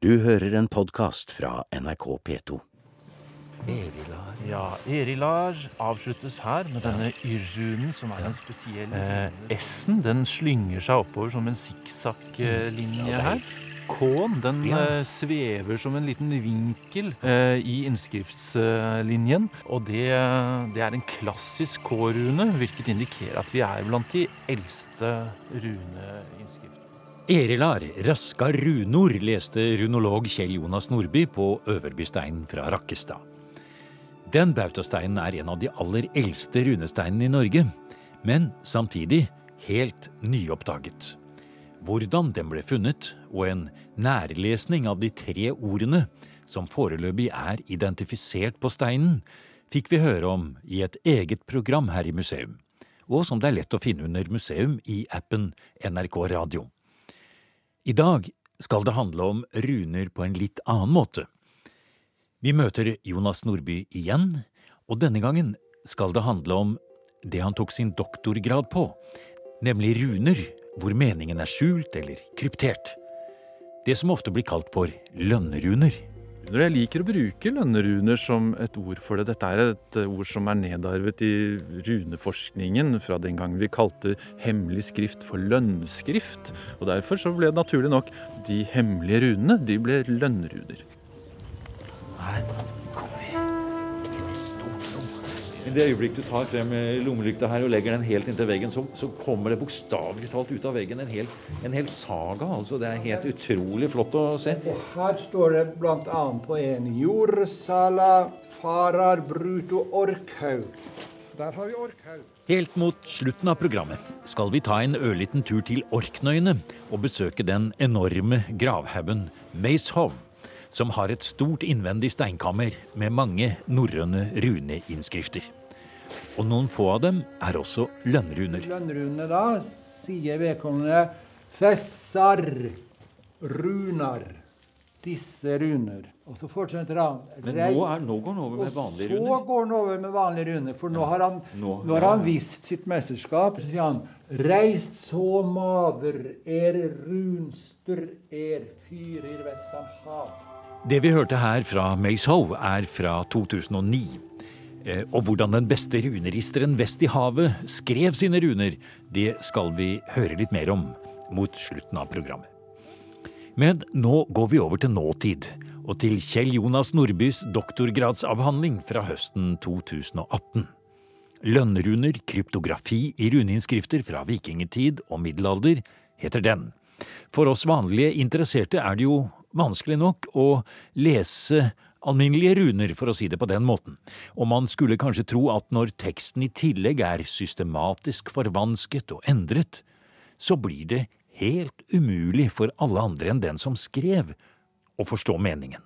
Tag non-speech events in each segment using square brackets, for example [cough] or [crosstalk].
Du hører en podkast fra NRK P2. Erilar. Ja, Erilar avsluttes her med denne yrjunen, som er en spesiell eh, S-en den slynger seg oppover som en sikksakk-linje her. K-en den Ja. eh, svever som en liten vinkel eh, i innskriftslinjen. Og det, det er en klassisk K-rune, hvilket indikerer at vi er blant de eldste runeinnskriftene. Erilar raska runor, leste runolog Kjell Jonas Nordby på Øverbysteinen fra Rakkestad. Den bautasteinen er en av de aller eldste runesteinene i Norge, men samtidig helt nyoppdaget. Hvordan den ble funnet, og en nærlesning av de tre ordene som foreløpig er identifisert på steinen, fikk vi høre om i et eget program her i museum, og som det er lett å finne under museum i appen NRK Radio. I dag skal det handle om runer på en litt annen måte. Vi møter Jonas Nordby igjen, og denne gangen skal det handle om det han tok sin doktorgrad på, nemlig runer hvor meningen er skjult eller kryptert. Det som ofte blir kalt for lønneruner. Jeg liker å bruke lønneruner som et ord for det. Dette er et ord som er nedarvet i runeforskningen fra den gang vi kalte hemmelig skrift for lønnskrift. Og derfor så ble det naturlig nok de hemmelige runene, de ble lønnruner. Her kommer I det øyeblikk du tar frem lommelykta her og legger den helt inntil veggen, så, så kommer det bokstavelig talt ut av veggen en hel, en hel saga. altså Det er helt utrolig flott å se. Og her står det bl.a. på en jordsala farar bruto orkhaug. Der har vi orkhaug. Helt mot slutten av programmet skal vi ta en ørliten tur til Orknøyene og besøke den enorme gravhaugen Maishov, som har et stort innvendig steinkammer med mange norrøne runeinnskrifter. Og noen få av dem er også lønnruner. Lønnrunene da sier vedkommende Fessar runar. Disse runer. Og så fortsetter han. Men nå, er, nå går han over med vanlige runer? Og så går han over med vanlige runer, for nå har han, nå- nå har ja, han vist sitt mesterskap. Så sier han Reist så maver er runster er fyrer vestan hav. Det vi hørte her fra Maishov, er fra 2009. Eh, Og hvordan den beste runeristeren vest i havet skrev sine runer, det skal vi høre litt mer om mot slutten av programmet. Men nå går vi over til nåtid, og til Kjell Jonas Nordbys doktorgradsavhandling fra høsten 2018. Lønneruner, kryptografi i runeinnskrifter fra vikingetid og middelalder, heter den. For oss vanlige interesserte er det jo vanskelig nok å lese alminnelige runer, for å si det på den måten, og man skulle kanskje tro at når teksten i tillegg er systematisk forvansket og endret, så blir det helt umulig for alle andre enn den som skrev, å forstå meningen.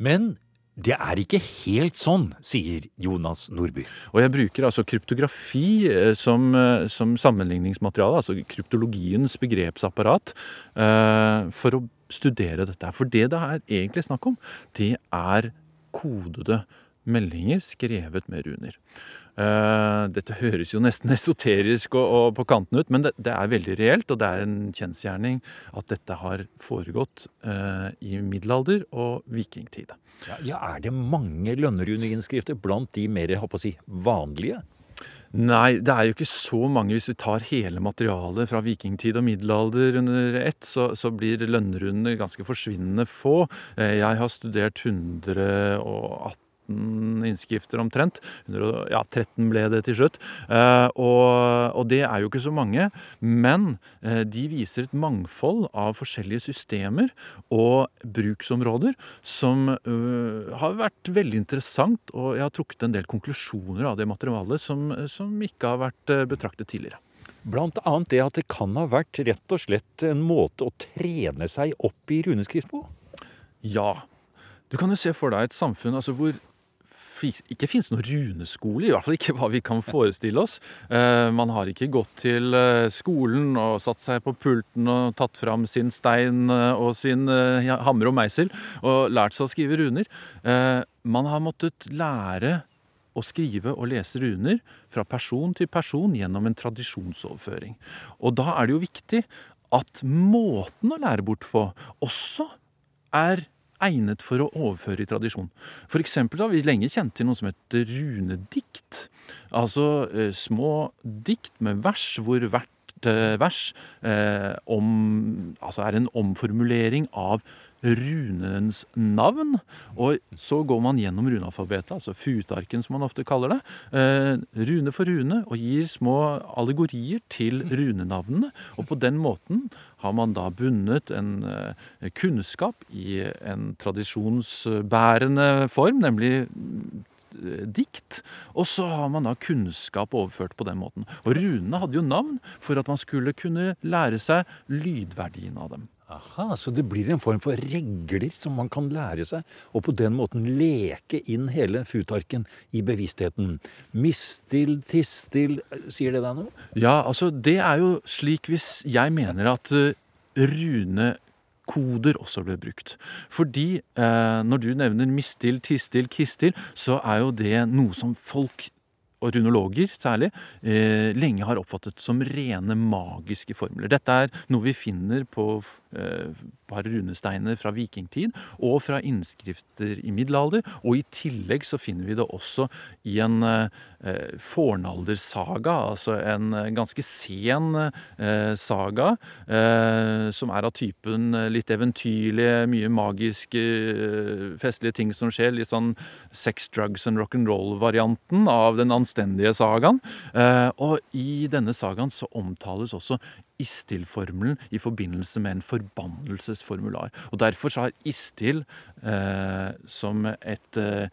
Men det er ikke helt sånn, sier Jonas Nordby. Og jeg bruker altså kryptografi eh, som, eh, som sammenligningsmateriale, altså kryptologiens begrepsapparat, eh, for å studere dette. For det det er egentlig snakk om, det er kodede meldinger skrevet med runer. Eh, dette høres jo nesten [laughs] esoterisk og, og på kanten ut, men det, det er veldig reelt, og det er en kjensgjerning at dette har foregått eh, i middelalder og vikingtid. Ja, ja, er det mange lønneruneinnskrifter blant de mer jeg håper å si, vanlige? Nei, det er jo ikke så mange. Hvis vi tar hele materialet fra vikingtid og middelalder under ett, så, så blir lønnrundene ganske forsvinnende få. Eh, Jeg har studert 118 innskrifter omtrent. ja, 13 ble det til slutt. Eh, og, og det er jo ikke så mange. Men eh, de viser et mangfold av forskjellige systemer og bruksområder som øh, har vært veldig interessant, og jeg har trukket en del konklusjoner av det materialet som, som ikke har vært betraktet tidligere. Blant annet det at det kan ha vært rett og slett en måte å trene seg opp i runeskrift på. Ja. Du kan jo se for deg et samfunn altså, hvor ikke finnes noen runeskole, i hvert fall ikke hva vi kan forestille oss. Eh, man har ikke gått til eh, skolen og satt seg på pulten og tatt fram sin stein eh, og sin hammer og meisel og lært seg å skrive runer. Man har måttet lære å skrive og lese runer fra person til person gjennom en tradisjonsoverføring. Og da er det jo viktig at måten å lære bort på også er egnet for å overføre i tradisjon. For eksempel har vi lenge kjent til noe som heter runedikt. Altså eh, små dikt med vers hvor hvert eh, vers eh, om, altså er en omformulering av runens navn. Og så går man gjennom runealfabetet, altså futarken som man ofte kaller det, eh, rune for rune, og gir små allegorier til runenavnene. Og på den måten har man da bundet en eh, kunnskap i en tradisjonsbærende form, nemlig eh, dikt. Og så har man da kunnskap overført på den måten. Og runene hadde jo navn for at man skulle kunne lære seg lydverdien av dem. Aha, Så det blir en form for regler som man kan lære seg, og på den måten leke inn hele futarken i bevisstheten. Mistil, tistil, sier det deg noe? Ja, altså det er jo slik hvis jeg mener at uh, runekoder også ble brukt. Fordi eh, når du nevner mistil, tistil, kistil, så er jo det noe som folk og runologer særlig, eh, lenge har oppfattet som rene magiske formler. Dette er noe vi finner på eh, par runesteiner fra vikingtid og fra innskrifter i middelalder. Og i tillegg så finner vi det også i en eh, fornaldersaga, altså en ganske sen eh, saga, eh, som er av typen litt eventyrlige, mye magiske, eh, festlige ting som skjer. Litt sånn sex, drugs and rock'n'roll-varianten av den anstendige sagaen. Eh, og i denne sagaen så omtales også Istil-formelen i forbindelse med en forbannelsesformular. Og Derfor så har Istil eh, som et eh,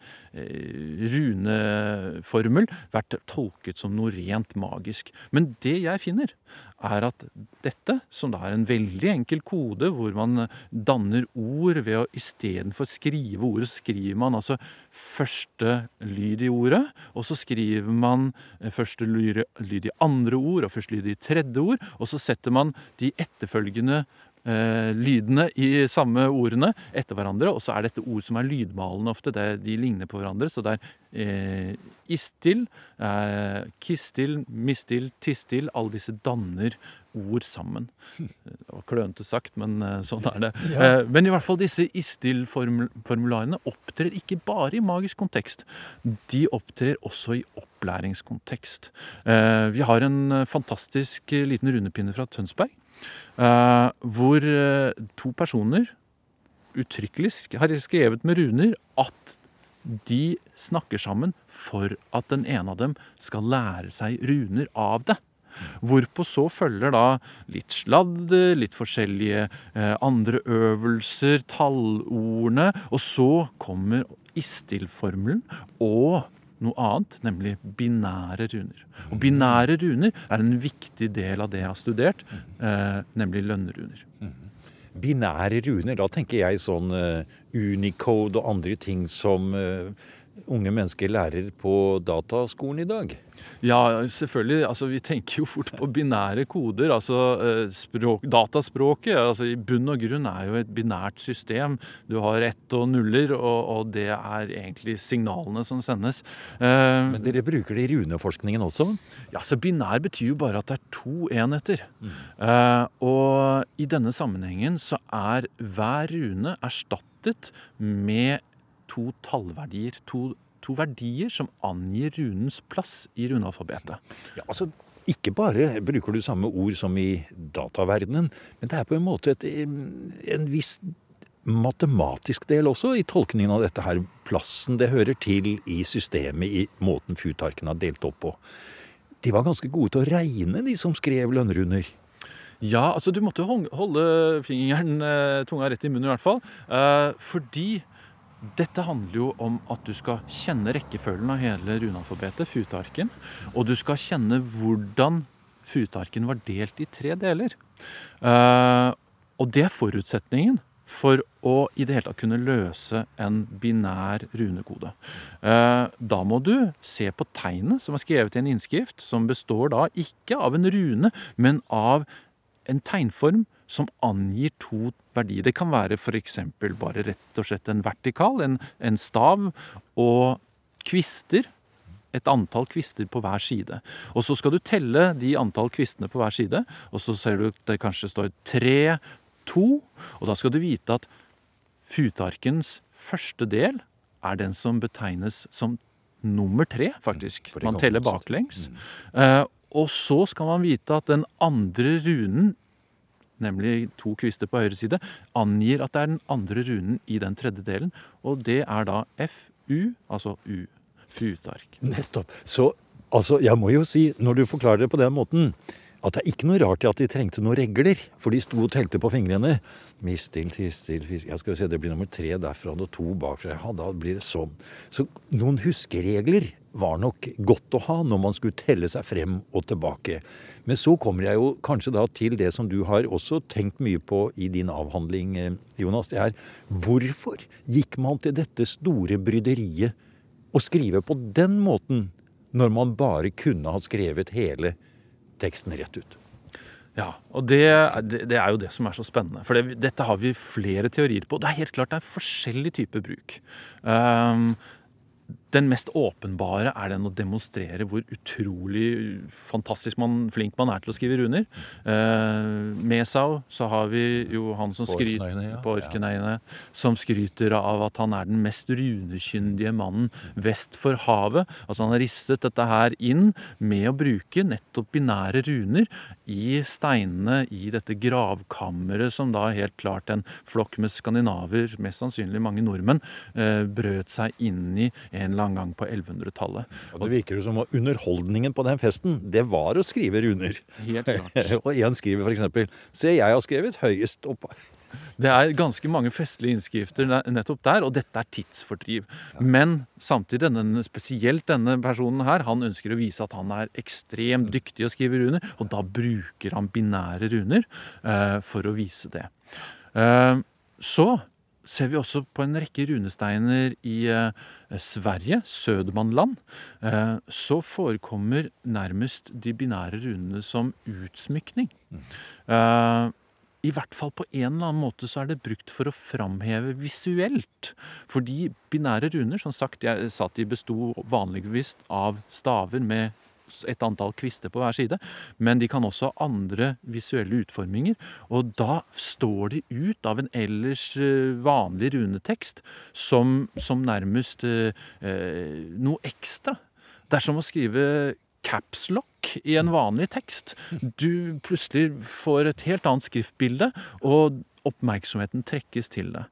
runeformel vært tolket som noe rent magisk. Men det jeg finner, er at dette, som da er en veldig enkel kode, hvor man danner ord ved å istedenfor skrive ordet, så skriver man altså første lyd i ordet, og så skriver man første lyd i andre ord, og første lyd i tredje ord, og så setter man de etterfølgende eh, lydene i samme ordene etter hverandre. Og så er dette ord som er lydmalende ofte. De ligner på hverandre. Så det er eh, istil, eh, kistil, mistil, tistil. Alle disse danner ord sammen. [laughs] Det var klønete sagt, men eh, sånn er det. Ja. Eh, men i hvert fall disse istil-formularene opptrer ikke bare i magisk kontekst. De opptrer også i opplæringskontekst. Eh, Vi har en fantastisk liten rundepinne fra Tønsberg. Uh, hvor uh, to personer uttrykkelig har skrevet med runer at de snakker sammen for at den ene av dem skal lære seg runer av det. Hvorpå så følger da litt sladder, litt forskjellige uh, andre øvelser, tallordene, og så kommer istilformelen og noe annet, nemlig binære runer. Og binære runer er en viktig del av det jeg har studert, eh, nemlig lønnruner. Binære runer, da tenker jeg sånn uh, Unicode og andre ting som uh, unge mennesker lærer på dataskolen i dag. Ja, selvfølgelig. Altså, vi tenker jo fort på binære koder. altså eh, språk, Dataspråket altså, i bunn og grunn er jo et binært system. Du har ett og nuller, og, og det er egentlig signalene som sendes. Eh, Men dere bruker det i runeforskningen også? Ja, så Binær betyr jo bare at det er to enheter. Eh, og i denne sammenhengen så er hver rune erstattet med to tallverdier. To, to verdier som angir runens plass i runealfabetet. Ja, altså ikke bare bruker du samme ord som i dataverdenen, men det er på en måte et, en viss matematisk del også i tolkningen av dette her. Plassen det hører til i systemet, i måten futarken har delt opp på. De var ganske gode til å regne, de som skrev lønnrunder. Ja, altså du måtte holde fingeren, eh, tunga rett i munnen i hvert fall. Eh, fordi dette handler jo om at du skal kjenne rekkefølgen av hele runalfabetet, futarken. Og du skal kjenne hvordan futarken var delt i tre deler. Uh, og det er forutsetningen for å i det hele tatt kunne løse en binær runekode. Uh, da må du se på tegnet som er skrevet i en innskrift, som består da ikke av en rune, men av en tegnform som angir to verdier. Det kan være f.eks. bare rett og slett en vertikal, en, en stav, og kvister. Et antall kvister på hver side. Og så skal du telle de antall kvistene på hver side, og så ser du at det kanskje står tre, to, og da skal du vite at futarkens første del er den som betegnes som nummer tre, faktisk. Man teller baklengs. Eh, og så skal man vite at den andre runen, nemlig to kvister på høyre side, angir at det er den andre runen i den tredje delen. Og det er da FU, altså U. Futark. Nettopp. Så altså, jeg må jo si, når du forklarer det på den måten, at det er ikke noe rart i at de trengte noen regler. For de sto og telte på fingrene. Mistil, tistil, fisk Jeg skal jo se, det blir nummer tre derfra og to bakfra. Ja, da blir det sånn. Så noen huskeregler var nok godt å ha når man skulle telle seg frem og tilbake. Men så kommer jeg jo kanskje da til det som du har også tenkt mye på i din avhandling, eh, Jonas. Det er hvorfor gikk man til dette store bryderiet å skrive på den måten når man bare kunne ha skrevet hele teksten rett ut. Ja, og det, det, er jo det som er så spennende. For det, dette har vi flere teorier på. Det er helt klart det er forskjellig type bruk. Um, den mest åpenbare er den å demonstrere hvor utrolig fantastisk man, flink man er til å skrive runer. Uh, Mesau så har vi jo han som skryter ja. på Orknøyene, som skryter av at han er den mest runekyndige mannen vest for havet. Altså han har ristet dette her inn med å bruke nettopp binære runer i steinene i dette gravkammeret som da helt klart en flokk med skandinaver, mest sannsynlig mange nordmenn, uh, brøt seg inn i en eller annen gang på 1100-tallet. Og Det virker jo som at underholdningen på den festen, det var å skrive runer. Helt klart. [laughs] og én skriver f.eks.: Se, jeg har skrevet høyest opp Det er ganske mange festlige innskrifter nettopp der, og dette er tidsfordriv. Men samtidig, denne, spesielt denne personen her, han ønsker å vise at han er ekstremt dyktig å skrive runer, og da bruker han binære runer uh, for å vise det. Uh, så ser vi også på en rekke runesteiner i eh, Sverige, Södermanland, eh, så forekommer nærmest de binære runene som utsmykning. Eh, i hvert fall på en eller annen måte så er det brukt for å framheve visuelt. Fordi binære runer, som sagt, jeg sa at de besto vanligvis av staver med et antall kvister på hver side, men de kan også ha andre visuelle utforminger. Og da står de ut av en ellers eh, vanlig runetekst som, som nærmest eh, eh, noe ekstra. Det er som å skrive capslock i en vanlig tekst. Du plutselig får et helt annet skriftbilde, og oppmerksomheten trekkes til det.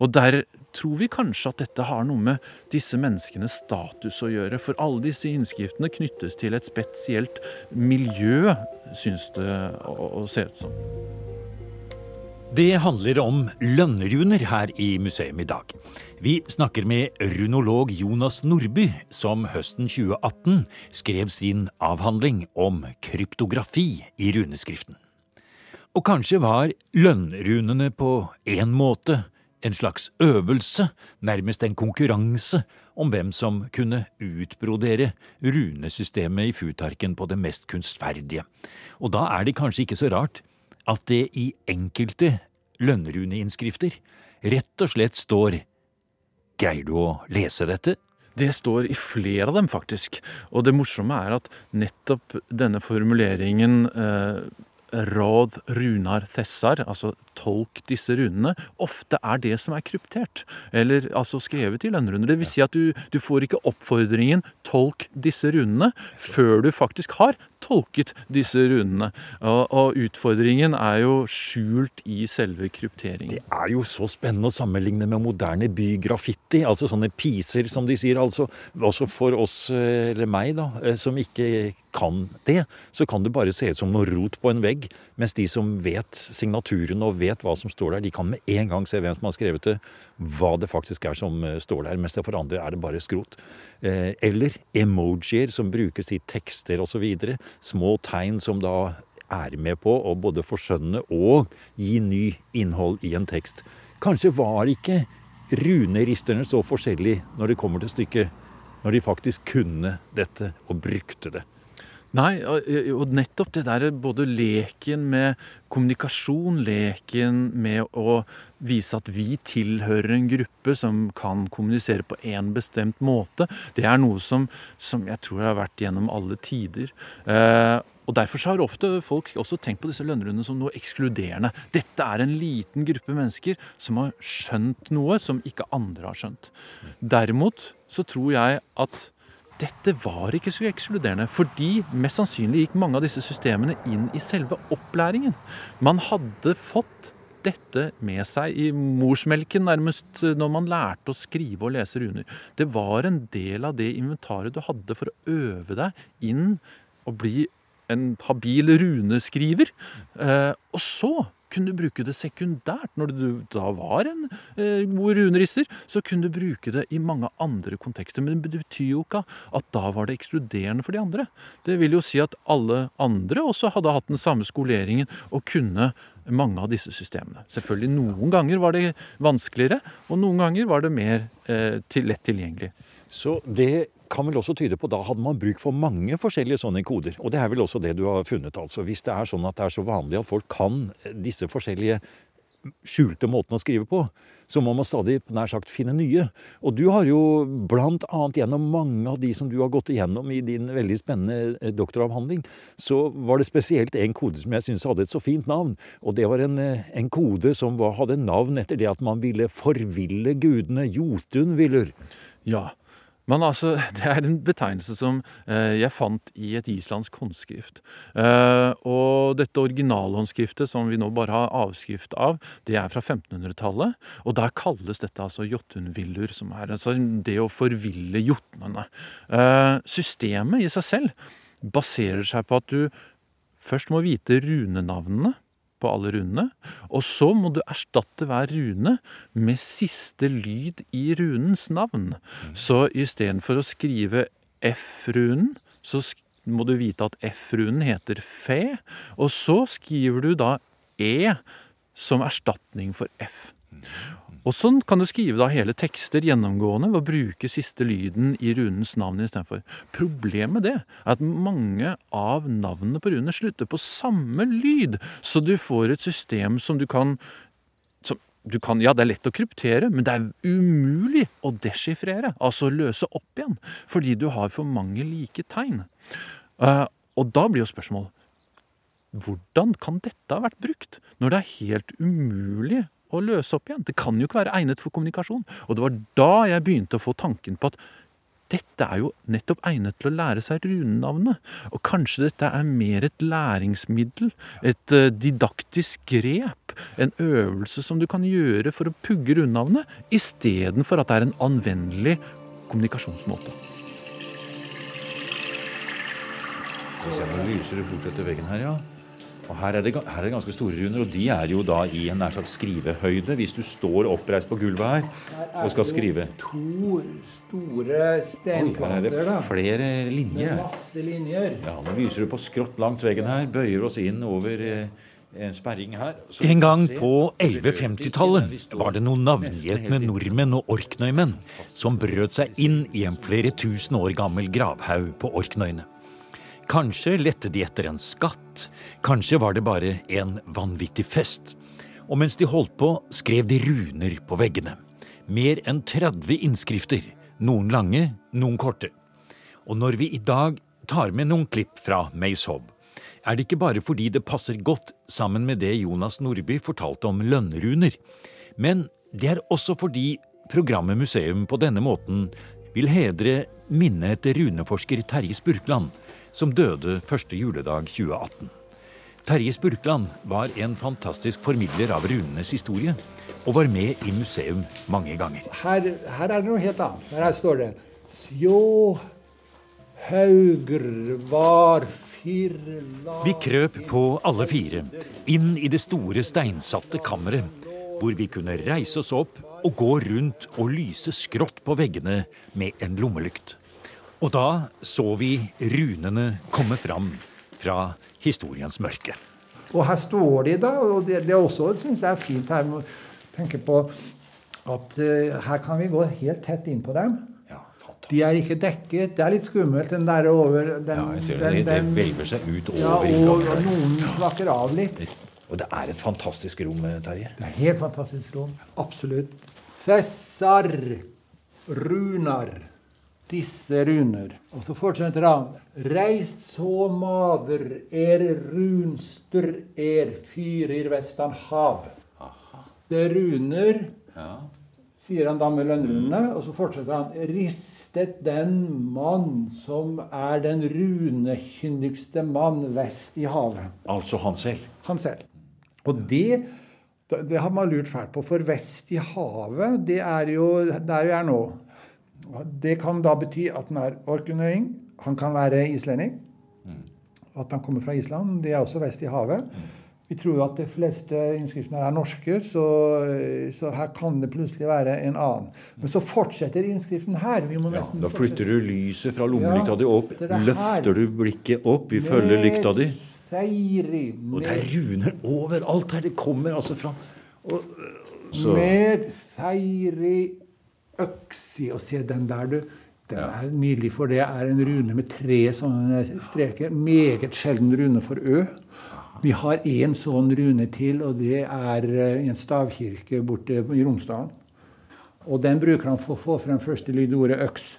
Og der tror vi kanskje at dette har noe med disse menneskenes status å gjøre. For alle disse innskriftene knyttes til et spesielt miljø, syns det å, se ut som. Det handler om lønnruner her i museum i dag. Vi snakker med runolog Jonas Nordby, som høsten 2018 skrev sin avhandling om kryptografi i runeskriften. Og kanskje var lønnrunene på en måte en slags øvelse, nærmest en konkurranse, om hvem som kunne utbrodere runesystemet i futarken på det mest kunstferdige. Og da er det kanskje ikke så rart at det i enkelte lønnruneinnskrifter rett og slett står Greier du å lese dette? Det står i flere av dem, faktisk. Og det morsomme er at nettopp denne formuleringen eh, Råd runar thessar, altså tolk disse runene, ofte er det som er kryptert. Eller altså skrevet i lønnrunder. Det vil si at du, du får ikke oppfordringen 'tolk disse runene' før du faktisk har tolket disse runene. Og, og utfordringen er jo skjult i selve krypteringen. Det er jo så spennende å sammenligne med moderne bygraffiti. Altså sånne piser, som de sier. Altså, også for oss, eh, eller meg, da, eh, som ikke kan det, så kan det bare se ut som noe rot på en vegg. Mens de som vet signaturen og vet hva som står der, de kan med en gang se hvem som har skrevet det, hva det faktisk er som eh, står der. Mens for andre er det bare skrot. Eh, eller emojier som brukes i tekster osv. Små tegn som da er med på å både forskjønne og gi ny innhold i en tekst. Kanskje var ikke runeristerne så forskjellige når det kommer til stykket, når de faktisk kunne dette og brukte det. Nei, og, og nettopp det der både leken med kommunikasjon, leken med å vise at vi tilhører en gruppe som kan kommunisere på en bestemt måte, det er noe som, som jeg tror har vært gjennom alle tider. Eh, Og Derfor har ofte folk også tenkt på disse lønnrundene som noe ekskluderende. Dette er en liten gruppe mennesker som har skjønt noe som ikke andre har skjønt. Derimot så tror jeg at dette var ikke så ekskluderende, fordi mest sannsynlig gikk mange av disse systemene inn i selve opplæringen. Man hadde fått dette med seg i morsmelken nærmest når man lærte å skrive og lese runer. Det var en del av det inventaret du hadde for å øve deg inn og bli en habil runeskriver. Eh, og så kunne du bruke det sekundært. Når du da var en eh, god runerister, så kunne du bruke det i mange andre kontekster. Men det betyr jo ikke at da var det ekskluderende for de andre. Det vil jo si at alle andre også hadde hatt den samme skoleringen og kunne mange av disse systemene. Selvfølgelig noen ganger var det vanskeligere, og noen ganger var det mer eh, til lett tilgjengelig. Så det kan vel også tyde på da hadde man bruk for mange forskjellige sånne koder. Og det er vel også det du har funnet, altså. Hvis det er sånn at det er så vanlig at folk kan disse forskjellige skjulte måtene å skrive på, så må man stadig nær sagt finne nye. Og du har jo blant annet gjennom mange av de som du har gått igjennom i din veldig spennende eh, doktoravhandling, så var det spesielt en kode som jeg syns hadde et så fint navn. Og det var en, eh, en kode som var, hadde navn etter det at man ville forville gudene. Jotunviller. Ja, men altså, [laughs] det er en betegnelse som eh, jeg fant i et islandsk håndskrift. Eh, og dette originalhåndskriftet som vi nå bare har avskrift av, det er fra 1500-tallet. Og der kalles dette altså jotunvillur, som er altså det å forville jotnene. Eh, systemet i seg selv baserer seg på at du først må vite runenavnene på alle runene. Og så må du erstatte hver rune med siste lyd i runens navn. Så istedenfor å skrive F-runen, så må du vite at F-runen heter fe, og så skriver du da E som erstatning for F. Og sånn kan du skrive da hele tekster gjennomgående ved å bruke siste lyden i runens navn istedenfor. Problemet med det er at mange av navnene på runene slutter på samme lyd, så du får et system som du kan du kan, ja, det er lett å kryptere, men det er umulig å deschiffrere. Altså løse opp igjen. Fordi du har for mange like tegn. Uh, og da blir jo spørsmålet hvordan kan dette ha vært brukt, når det er helt umulig å løse opp igjen. Det kan jo ikke være egnet for kommunikasjon. Og det var da jeg begynte å få tanken på at dette er jo nettopp egnet til å lære seg runenavnet. Og kanskje dette er mer et læringsmiddel, et uh, didaktisk grep, en øvelse som du kan gjøre for å pugge runenavnet, istedenfor at det er en anvendelig kommunikasjonsmåte. Nå lyser det bort etter veggen her, ja. Og her er, det, her er det ganske store runer, og de er jo da i en nær sagt skrivehøyde. Hvis du står oppreist på gulvet her og skal skrive. To store steinplanter. Her er det flere linjer. Med masse linjer. Ja, Nå lyser du på skrått langs veggen her. Bøyer oss inn over eh, en sperring her. Så en gang på 1150-tallet var det noen navngjetne nordmenn og orknøymenn som brøt seg inn i en flere tusen år gammel gravhaug på Orknøyene. Kanskje lette de etter en skatt, kanskje var det bare en vanvittig fest. Og mens de holdt på, skrev de runer på veggene. Mer enn 30 innskrifter, noen lange, noen korte. Og når vi i dag tar med noen klipp fra Mayshov, er det ikke bare fordi det passer godt sammen med det Jonas Nordby fortalte om lønnruner, men det er også fordi programmet Museum på denne måten vil hedre minnet etter runeforsker Terje Spurkland, som døde første juledag 2018. Terje Spurkland var en fantastisk formidler av runenes historie, og var med i museum mange ganger. Her, her er det noe helt annet. Her står det Sjå hauger var firla Vi krøp på alle fire inn i det store steinsatte kammeret, hvor vi kunne reise oss opp og gå rundt og lyse skrått på veggene med en lommelykt. Og da så vi runene komme fram fra historiens mørke. Og her står de, da. Og det, det også syns jeg er fint her å tenke på at uh, her kan vi gå helt tett inn på dem. Ja, de er ikke dekket. Det er litt skummelt, den der over den, ja, jeg ser den, det. Det den, hvelver seg ut over ja, og, og noen slakker av litt. Og det er et fantastisk rom, Terje. Det er helt fantastisk rom. Absolutt. Fessar runar disse runer. Og så fortsetter han. Reist så maver er runster er fyrer vestan hav. Det er runer, ja. sier han da med lønnrunene. Og så fortsetter han. Ristet den mann som er den runekyndigste mann vest i havet. Altså han selv? Han selv. Og det det har man lurt fælt på. For vest i havet, det er jo der vi er nå. Det kan da bety at han er orkunøying. Han kan være islending. At han kommer fra Island. Det er også vest i havet. Vi tror jo at de fleste innskriftene er norske, så, så, her kan det plutselig være en annen. Men så fortsetter innskriften her. Ja, da flytter du lyset fra lommelykta di opp. Løfter du blikket opp. Vi følger lykta di. Og det er runer overalt her. Det kommer altså fra og, så. Med seiri øksi. Og se den der, du. Den er nydelig, for det er en rune med tre sånne streker. Meget sjelden rune for Ø. Vi har én sånn rune til, og det er i en stavkirke borte i Romsdalen. Og den bruker han for å få frem første lydordet øks.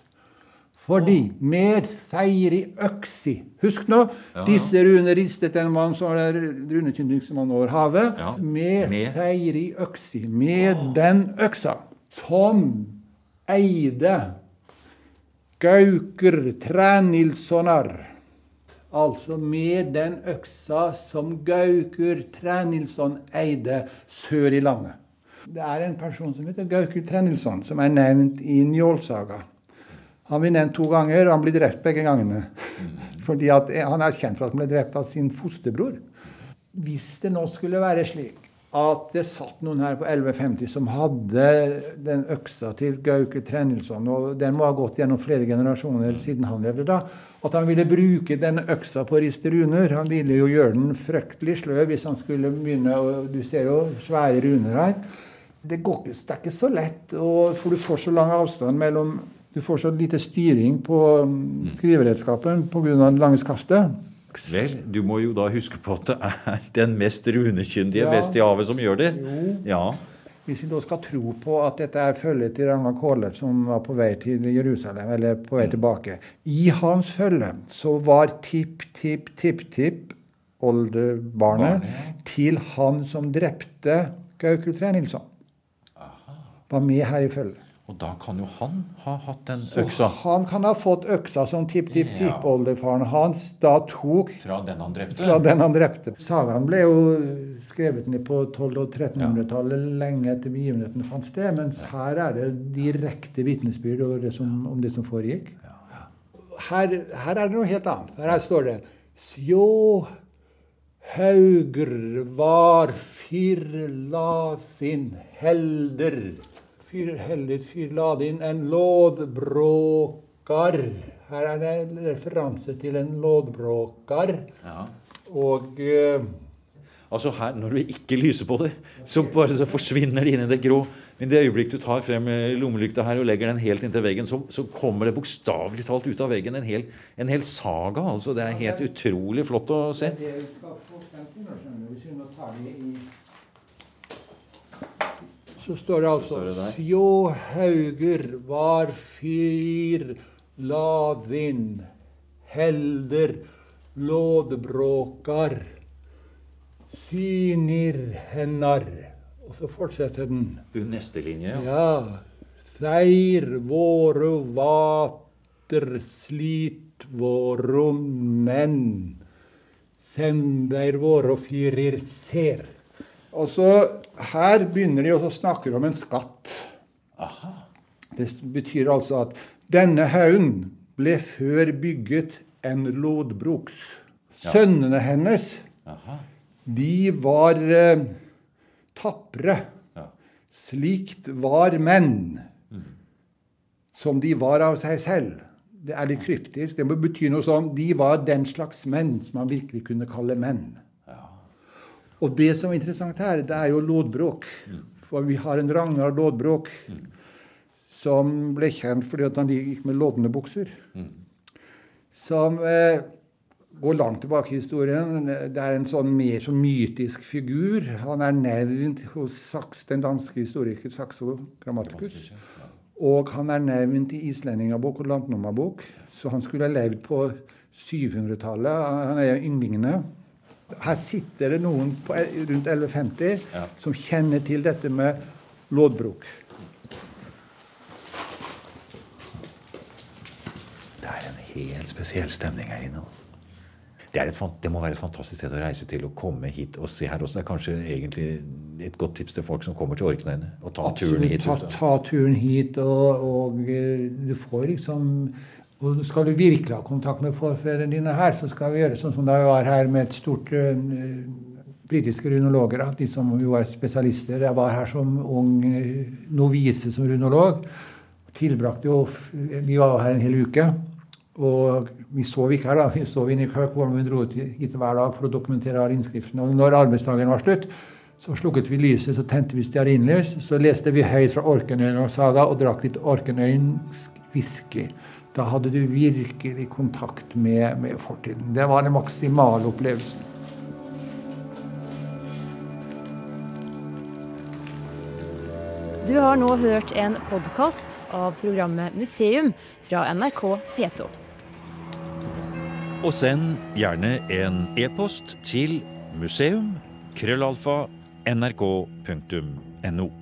Fordi med i øksi Husk nå, ja. disse Rune ristet en mann som var runetyndigste over havet. Ja. Med, med i øksi. Med oh. den øksa. Som eide Gauker Trænilssonar. Altså med den øksa som Gaukur Trænilsson eide sør i landet. Det er en person som heter Gaukur Trænilsson, som er nevnt i Njålsaga. Han blir nevnt to ganger, og han blir drept begge gangene. Fordi Han er kjent for at han ble drept av sin fosterbror. Hvis det nå skulle være slik at det satt noen her på 1150 som hadde den øksa til Gauke Trennilsson, og den må ha gått gjennom flere generasjoner siden han levde da, at han ville bruke den øksa på å riste runer. Han ville jo gjøre den fryktelig sløv hvis han skulle begynne og Du ser jo svære runer her. Det, går, det er ikke så lett, for du får så lang avstand mellom du får så lite styring på skriveredskapen pga. det lange skaftet. Vel, du må jo da huske på at det er den mest runekyndige ja. vest i havet som gjør det. Jo. Ja. Hvis vi da skal tro på at dette er følget til Ragnar Kåler, som var på vei til Jerusalem, eller på vei tilbake I hans følge så var tipp, tipp, tipp, tipp oldebarnet ja. til han som drepte Gaukul Tre Nilsson. Var med her i følge. Og da kan jo han ha hatt den øksa. Han kan ha fått øksa som tipp-tipp-tippoldefaren hans da tok Fra den han drepte? Fra den han drepte. Sagaen ble jo skrevet ned på 1200- og 1300-tallet, ja. lenge etter begivenheten fant sted. Mens her er det direkte vitnesbyrd om, om, det som foregikk. Her, her, er det noe helt annet. Her, står det Sjå hauger var fyrlafin helder fyr, heller fyr lade inn en lådbråkar. Her er det en referanse til en lådbråkar. Ja. Og uh, Altså her, Når du ikke lyser på det, så bare så forsvinner det inn i det grå. Men det øyeblikk du tar frem lommelykta her og legger den helt inntil veggen, så, så kommer det bokstavelig talt ut av veggen en hel, en hel saga. altså Det er helt utrolig flott å se. Det skal få så står det altså Sjåhauger var fyr lavin helder lådbråkar synir hennar Og så fortsetter den. Du, Neste linje, ja. ja. Seir våre vater slit våre menn sem våre fyrir ser. Og så Her begynner de å snakke om en skatt. Aha. Det betyr altså at denne haugen ble før bygget en lodbruks. Ja. Sønnene hennes, Aha. de var eh, tapre. Ja. Slikt var menn. Mm. Som de var av seg selv. Det er litt kryptisk. Det må bety noe sånn De var den slags menn som man virkelig kunne kalle menn. Og det som er interessant her, det er jo lodbråk. For vi har en Ragnar Lodbrok som ble kjent fordi han gikk med lodne bukser. Som eh, går langt tilbake i historien. Det er en sånn mer sånn mytisk figur. Han er nevnt hos Saks, den danske historikeren Saxo Grammaticus. Og han er nevnt i islendingabok og landnummerbok, så han skulle ha levd på 700-tallet. Han er jo ynglingene. Her sitter det noen på, rundt 1150 ja. som kjenner til dette med lådbruk. Det er en helt spesiell stemning her inne. altså. Det, et, det, må være et fantastisk sted å reise til og komme hit og se her også. Det er kanskje egentlig et godt tips til folk som kommer til Orknøyene. Å ta Absolutt, turen hit. Ta, ta turen hit, og, og, eh, du får liksom og Skal du virkelig ha kontakt med forfedrene dine her, så skal vi gjøre sånn som da vi var her med et stort uh, britiske runologer. De som jo er spesialister. Jeg var her som ung uh, novise som runolog. Tilbrakte jo Vi var her en hel uke. Og vi sov ikke her, da. Vi sov inne i Kirkholm. Vi dro hit hver dag for å dokumentere innskriftene. Og når arbeidsdagen var slutt, så slukket vi lyset, så tente vi stearinlys. Så leste vi høyt fra Orknøyen-saga og drakk litt orkenøyensk whisky. Da hadde du virkelig kontakt med, med fortiden. Det var den maksimale opplevelsen. Du har nå hørt en podkast av programmet Museum fra NRK P2. Og send gjerne en e-post til museum.krøllalfa.nrk.no. nrk.no.